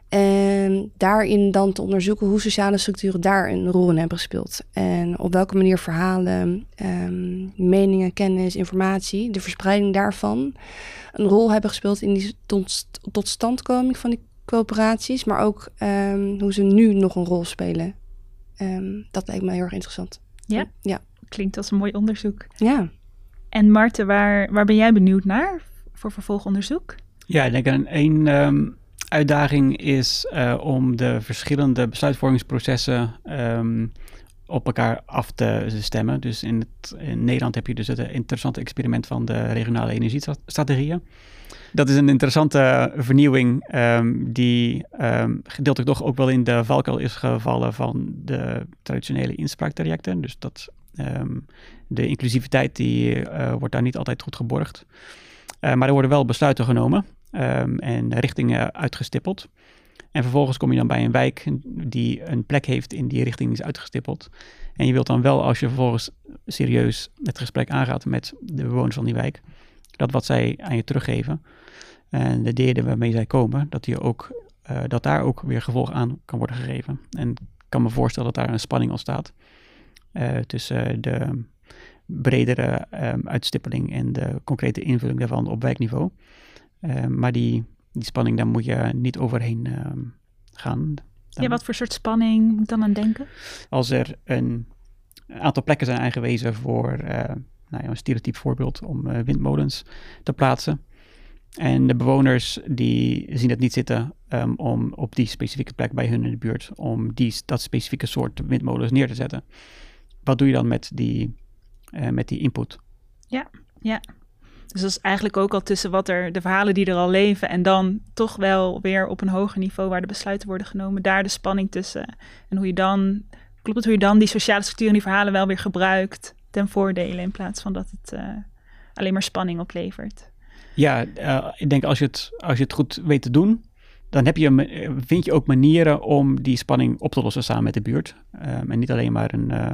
En daarin dan te onderzoeken hoe sociale structuren daar een rol in hebben gespeeld. En op welke manier verhalen, um, meningen, kennis, informatie, de verspreiding daarvan een rol hebben gespeeld in die tot, totstandkoming van die coöperaties, maar ook um, hoe ze nu nog een rol spelen. Um, dat lijkt me heel erg interessant. Ja? ja, klinkt als een mooi onderzoek. Ja. En Marten, waar, waar ben jij benieuwd naar voor vervolgonderzoek? Ja, ik denk aan één um, uitdaging is uh, om de verschillende besluitvormingsprocessen op elkaar af te stemmen. Dus in, het, Nederland heb je dus het interessante experiment van de regionale energiestrategieën. Dat is een interessante vernieuwing ehm, die um, gedeeltelijk toch ook wel in de valkuil is gevallen van de traditionele inspraaktrajecten. Dus dat de inclusiviteit die uh, wordt daar niet altijd goed geborgd. Maar er worden wel besluiten genomen en richtingen uitgestippeld. En vervolgens kom je dan bij een wijk die een plek heeft in die richting is uitgestippeld. En je wilt dan wel, als je vervolgens serieus het gesprek aangaat met de bewoners van die wijk, dat wat zij aan je teruggeven en de deden waarmee zij komen, dat, die ook, uh, dat daar ook weer gevolg aan kan worden gegeven. En ik kan me voorstellen dat daar een spanning ontstaat uh, tussen de bredere um, uitstippeling en de concrete invulling daarvan op wijkniveau. Uh, maar die, die spanning, daar moet je niet overheen ehm, gaan. Dan, ja, wat voor soort spanning moet dan aan denken? Als er een aantal plekken zijn aangewezen voor nou ja, een stereotyp voorbeeld om uh, windmolens te plaatsen. En de bewoners die zien het niet zitten um, om op die specifieke plek bij hun in de buurt, om die, dat specifieke soort windmolens neer te zetten. Wat doe je dan met die, met die input? Ja, ja. Dus dat is eigenlijk ook al tussen wat er, de verhalen die er al leven en dan toch wel weer op een hoger niveau waar de besluiten worden genomen, daar de spanning tussen. En hoe je dan, klopt het, hoe je dan die sociale structuur en die verhalen wel weer gebruikt ten voordele in plaats van dat het uh, alleen maar spanning oplevert. Ja, uh, ik denk als je, het, als je het goed weet te doen, dan heb je, vind je ook manieren om die spanning op te lossen samen met de buurt. Um, en niet alleen maar een, uh,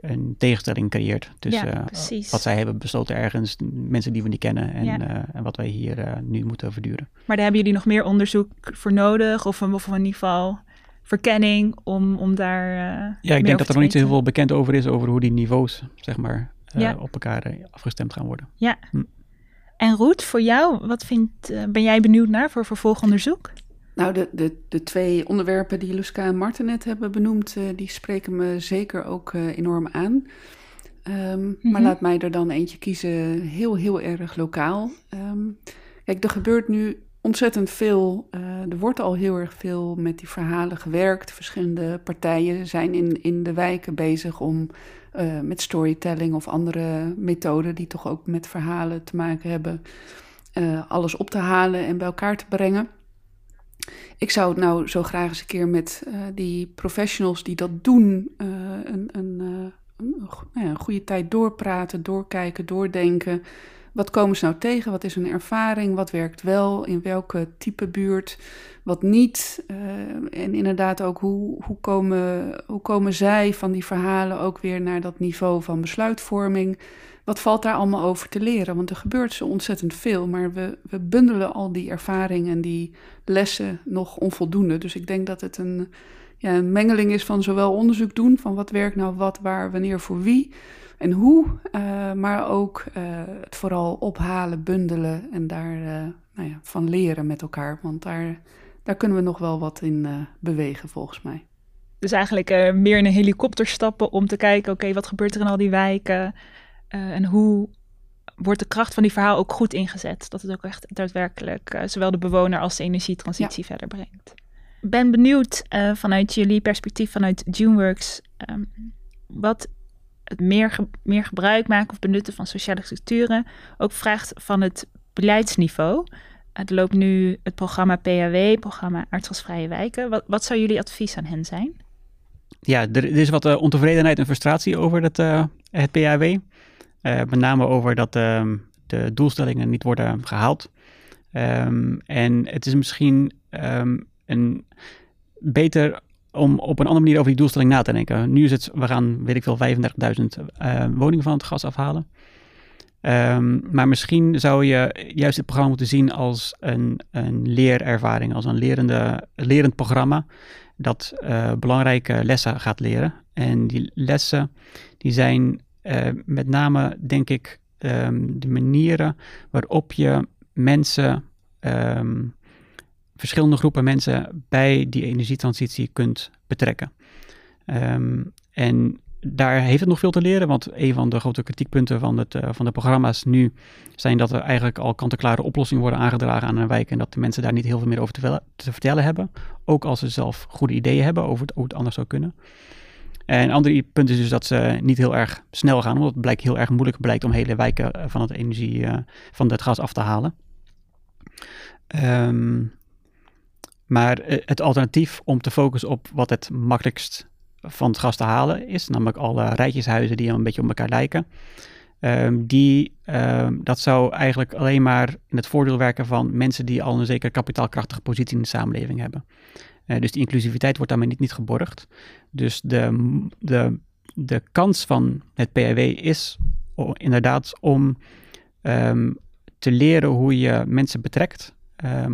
een tegenstelling creëert tussen ja, wat zij hebben besloten ergens, mensen die we niet kennen en, ja. en wat wij hier nu moeten verduren. Maar daar hebben jullie nog meer onderzoek voor nodig of, of in ieder geval verkenning om, om daar. Uh, ja, ik denk dat er nog niet zo heel veel bekend over is over hoe die niveaus, zeg maar, uh, ja. op elkaar uh, afgestemd gaan worden. Ja. Hm. En Roet, voor jou, wat vindt, ben jij benieuwd naar voor vervolgonderzoek? Nou, de, de, de twee onderwerpen die Luska en Marten net hebben benoemd, die spreken me zeker ook enorm aan. Um, mm -hmm. Maar laat mij er dan eentje kiezen, heel, heel erg lokaal. Um, kijk, er gebeurt nu ontzettend veel. Uh, er wordt al heel erg veel met die verhalen gewerkt. Verschillende partijen zijn in, in de wijken bezig om uh, met storytelling of andere methoden die toch ook met verhalen te maken hebben, uh, alles op te halen en bij elkaar te brengen. Ik zou het nou zo graag eens een keer met die professionals die dat doen, een, een, een, een, nou ja, een goede tijd doorpraten, doorkijken, doordenken. Wat komen ze nou tegen? Wat is hun ervaring? Wat werkt wel? In welke type buurt? Wat niet? En inderdaad ook hoe, hoe, komen, hoe komen zij van die verhalen ook weer naar dat niveau van besluitvorming? Wat valt daar allemaal over te leren? Want er gebeurt zo ontzettend veel, maar we, we bundelen al die ervaring en die lessen nog onvoldoende. Dus ik denk dat het een, ja, een mengeling is van zowel onderzoek doen, van wat werkt nou wat, waar, wanneer, voor wie en hoe, uh, maar ook uh, het vooral ophalen, bundelen en daar uh, nou ja, van leren met elkaar. Want daar, daar kunnen we nog wel wat in bewegen, volgens mij. Dus eigenlijk meer in een helikopter stappen om te kijken, oké, wat gebeurt er in al die wijken? En hoe wordt de kracht van die verhaal ook goed ingezet? Dat het ook echt daadwerkelijk zowel de bewoner als de energietransitie ja. verder brengt. Ik ben benieuwd vanuit jullie perspectief, vanuit Juneworks, um, wat het meer, ge meer gebruik maken of benutten van sociale structuren ook vraagt van het beleidsniveau. Er loopt nu het programma PAW, programma Aardgasvrije Wijken. Wat, wat zou jullie advies aan hen zijn? Ja, er, er is wat uh, ontevredenheid en frustratie over het, uh, het PAW. Eh, met name over dat ehm, de doelstellingen niet worden gehaald. Um, en het is misschien um, een beter om op een andere manier over die doelstelling na te denken. Nu is het, we gaan, weet ik veel, 35.000 uh, woningen van het gas afhalen. Maar misschien zou je juist het programma moeten zien als een, een leerervaring, als een lerende, lerend programma dat uh, belangrijke lessen gaat leren. En die lessen die zijn uh, met name, denk ik, um, de manieren waarop je mensen um, verschillende groepen mensen bij die energietransitie kunt betrekken. Um, en daar heeft het nog veel te leren, want een van de grote kritiekpunten van, het, uh, van de programma's nu zijn dat er eigenlijk al kant-en-klare oplossingen worden aangedragen aan een wijk en dat de mensen daar niet heel veel meer over te, te vertellen hebben. Ook als ze zelf goede ideeën hebben over hoe het anders zou kunnen. En een ander punt is dus dat ze niet heel erg snel gaan, omdat het blijkt heel erg moeilijk blijkt om hele wijken van het energie, van het gas af te halen. Ehm, maar het alternatief om te focussen op wat het makkelijkst van het gas te halen is, namelijk alle rijtjeshuizen die een beetje op elkaar lijken. Ehm, die, ehm, dat zou eigenlijk alleen maar in het voordeel werken van mensen die al een zekere kapitaalkrachtige positie in de samenleving hebben. Uh, dus die inclusiviteit wordt daarmee niet, niet geborgd. Dus de, de, de kans van het PAW is inderdaad om um, te leren hoe je mensen betrekt,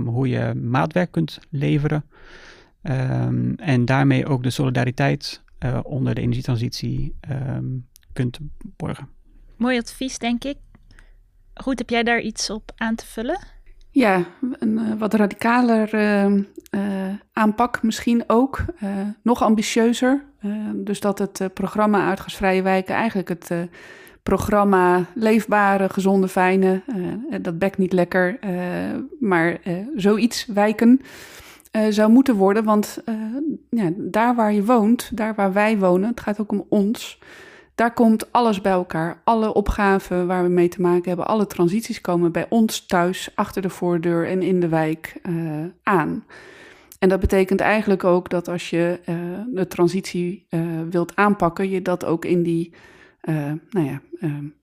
hoe je maatwerk kunt leveren en daarmee ook de solidariteit uh, onder de energietransitie kunt borgen. Mooi advies, denk ik. Goed, heb jij daar iets op aan te vullen? Ja, een uh, wat radicaler uh, uh, aanpak misschien ook. nog ambitieuzer. dus dat het programma Uitgasvrije Wijken eigenlijk het programma Leefbare, Gezonde, Fijne, dat bekt niet lekker, maar zoiets wijken zou moeten worden. Want ja, daar waar je woont, daar waar wij wonen, het gaat ook om ons daar komt alles bij elkaar. Alle opgaven waar we mee te maken hebben, alle transities komen bij ons thuis, achter de voordeur en in de wijk uh, aan. En dat betekent eigenlijk ook dat als je uh, de transitie uh, wilt aanpakken, je dat ook in die nou ja,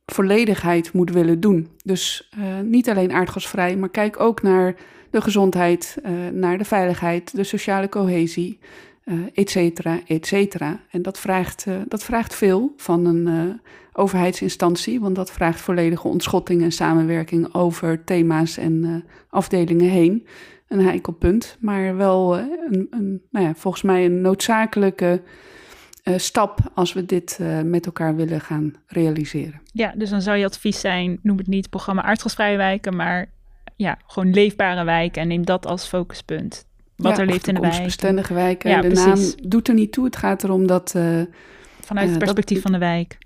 volledigheid moet willen doen. Dus niet alleen aardgasvrij, maar kijk ook naar de gezondheid, naar de veiligheid, de sociale cohesie uh, et cetera, et cetera. En dat vraagt, uh, dat vraagt veel van een uh, overheidsinstantie, want dat vraagt volledige ontschotting en samenwerking over thema's en afdelingen heen. Een heikel punt, maar wel een, een, nou ja, volgens mij een noodzakelijke stap als we dit met elkaar willen gaan realiseren. Ja, dus dan zou je advies zijn, noem het niet programma aardgasvrije wijken, maar ja, gewoon leefbare wijken en neem dat als focuspunt wat er leeft in de wijk. bestendige wijken. Ja, de naam doet er niet toe. Het gaat erom dat... Uh, vanuit het eh, perspectief van de wijk.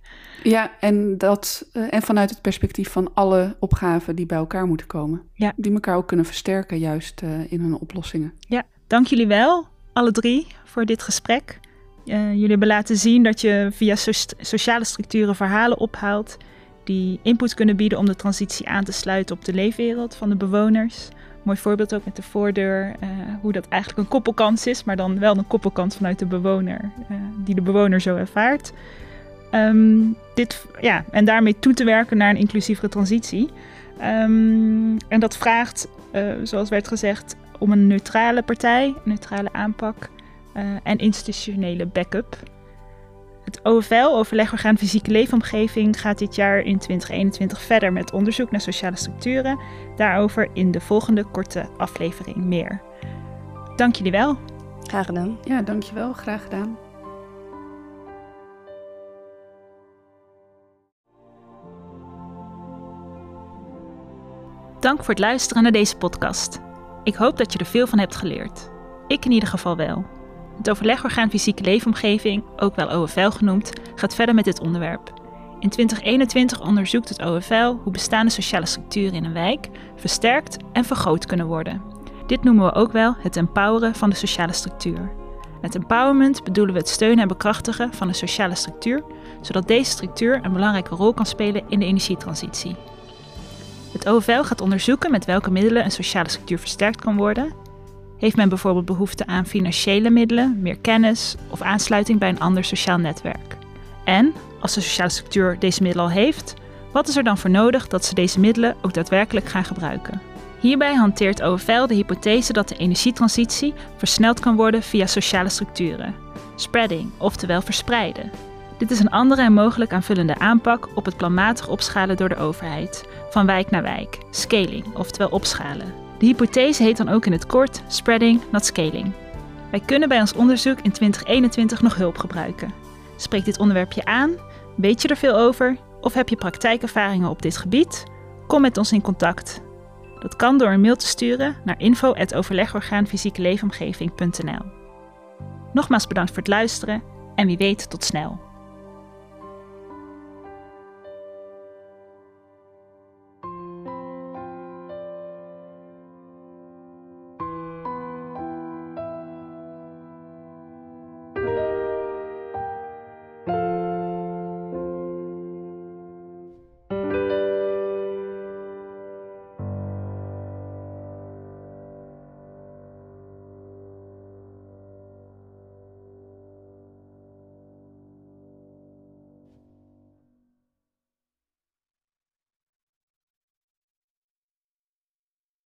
Ja, en, dat, uh, en vanuit het perspectief van alle opgaven die bij elkaar moeten komen. Ja. Die elkaar ook kunnen versterken juist in hun oplossingen. Ja, dank jullie wel, alle drie, voor dit gesprek. jullie hebben laten zien dat je via so sociale structuren verhalen ophaalt... die input kunnen bieden om de transitie aan te sluiten op de leefwereld van de bewoners... Mooi voorbeeld ook met de voordeur, uh, hoe dat eigenlijk een koppelkans is, maar dan wel een koppelkans vanuit de bewoner, uh, die de bewoner zo ervaart. Um, dit, ja, en daarmee toe te werken naar een inclusievere transitie. Um, en dat vraagt, uh, zoals werd gezegd, om een neutrale partij, neutrale aanpak en institutionele backup. Het OFL, Overlegorgaan Fysieke Leefomgeving, gaat dit jaar in 2021 verder met onderzoek naar sociale structuren. Daarover in de volgende korte aflevering meer. Dank jullie wel. Graag gedaan. Ja, dankjewel. Graag gedaan. Dank voor het luisteren naar deze podcast. Ik hoop dat je er veel van hebt geleerd. Ik in ieder geval wel. Het overlegorgaan Fysieke Leefomgeving, ook wel OFL genoemd, gaat verder met dit onderwerp. In 2021 onderzoekt het OFL hoe bestaande sociale structuren in een wijk versterkt en vergroot kunnen worden. Dit noemen we ook wel het empoweren van de sociale structuur. Met empowerment bedoelen we het steunen en bekrachtigen van de sociale structuur, zodat deze structuur een belangrijke rol kan spelen in de energietransitie. Het OFL gaat onderzoeken met welke middelen een sociale structuur versterkt kan worden heeft men bijvoorbeeld behoefte aan financiële middelen, meer kennis of aansluiting bij een ander sociaal netwerk? En, als de sociale structuur deze middelen al heeft, wat is er dan voor nodig dat ze deze middelen ook daadwerkelijk gaan gebruiken? Hierbij hanteert OFL de hypothese dat de energietransitie versneld kan worden via sociale structuren. Spreading, oftewel verspreiden. Dit is een andere en mogelijk aanvullende aanpak op het planmatig opschalen door de overheid, van wijk naar wijk, scaling, oftewel opschalen. De hypothese heet dan ook in het kort spreading, not scaling. Wij kunnen bij ons onderzoek in 2021 nog hulp gebruiken. Spreekt dit onderwerp je aan? Weet je er veel over? Of heb je praktijkervaringen op dit gebied? Kom met ons in contact. Dat kan door een mail te sturen naar info@overlegorgaanfysiekeleefomgeving.nl. Nogmaals bedankt voor het luisteren en wie weet tot snel.